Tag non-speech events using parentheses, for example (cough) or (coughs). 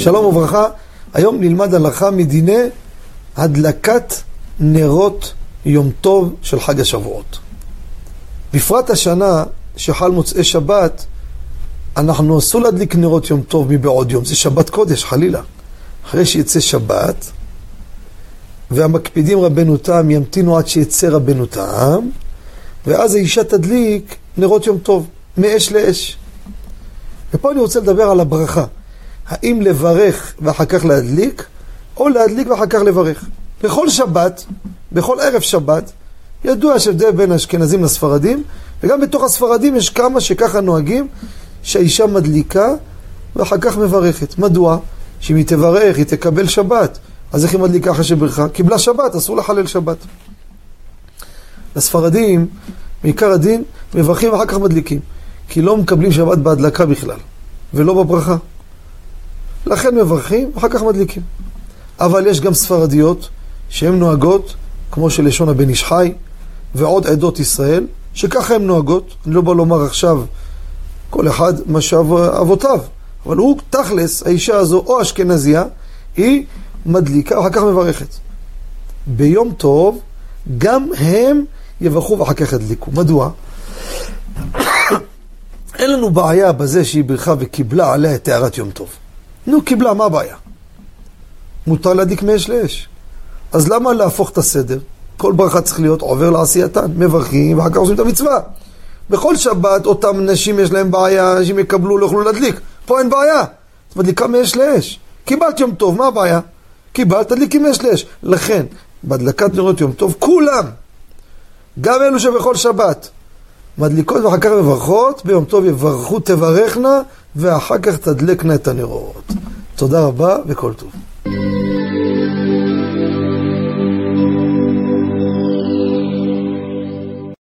שלום וברכה, היום נלמד הלכה מדיני הדלקת נרות יום טוב של חג השבועות. בפרט השנה שחל מוצאי שבת, אנחנו אסור להדליק נרות יום טוב מבעוד יום, זה שבת קודש, חלילה. אחרי שיצא שבת, והמקפידים רבנו תם ימתינו עד שיצא רבנו תם, ואז האישה תדליק נרות יום טוב, מאש לאש. ופה אני רוצה לדבר על הברכה. האם לברך ואחר כך להדליק, או להדליק ואחר כך לברך. בכל שבת, בכל ערב שבת, ידוע שהבדל בין האשכנזים לספרדים, וגם בתוך הספרדים יש כמה שככה נוהגים, שהאישה מדליקה ואחר כך מברכת. מדוע? שאם היא תברך, היא תקבל שבת. אז איך היא מדליקה אחרי שברכה? קיבלה שבת, אסור לחלל שבת. לספרדים, מעיקר הדין, מברכים ואחר כך מדליקים. כי לא מקבלים שבת בהדלקה בכלל, ולא בברכה. לכן מברכים, ואחר כך מדליקים. אבל יש גם ספרדיות שהן נוהגות, כמו שלשון הבן איש חי, ועוד עדות ישראל, שככה הן נוהגות. אני לא בא לומר עכשיו כל אחד מה שאבותיו, אבל הוא תכלס, האישה הזו, או אשכנזייה, היא מדליקה, ואחר כך מברכת. ביום טוב, גם הם יברכו ואחר כך ידליקו. מדוע? (coughs) אין לנו בעיה בזה שהיא ברכה וקיבלה עליה את טהרת יום טוב. נו, קיבלה, מה הבעיה? מותר להדליק מאש לאש. אז למה להפוך את הסדר? כל ברכה צריך להיות עובר לעשייתן, מברכים ואחר כך עושים את המצווה. בכל שבת אותם נשים יש להם בעיה, אנשים יקבלו, לא יוכלו להדליק. פה אין בעיה. את מדליקה מאש לאש. קיבלת יום טוב, מה הבעיה? קיבלת, תדליקי מאש לאש. לכן, בהדלקת נרות יום טוב, כולם, גם אלו שבכל שבת, מדליקות ואחר כך מברכות, ביום טוב יברכו תברכנה, ואחר כך תדלקנה את הנרות. תודה רבה וכל טוב.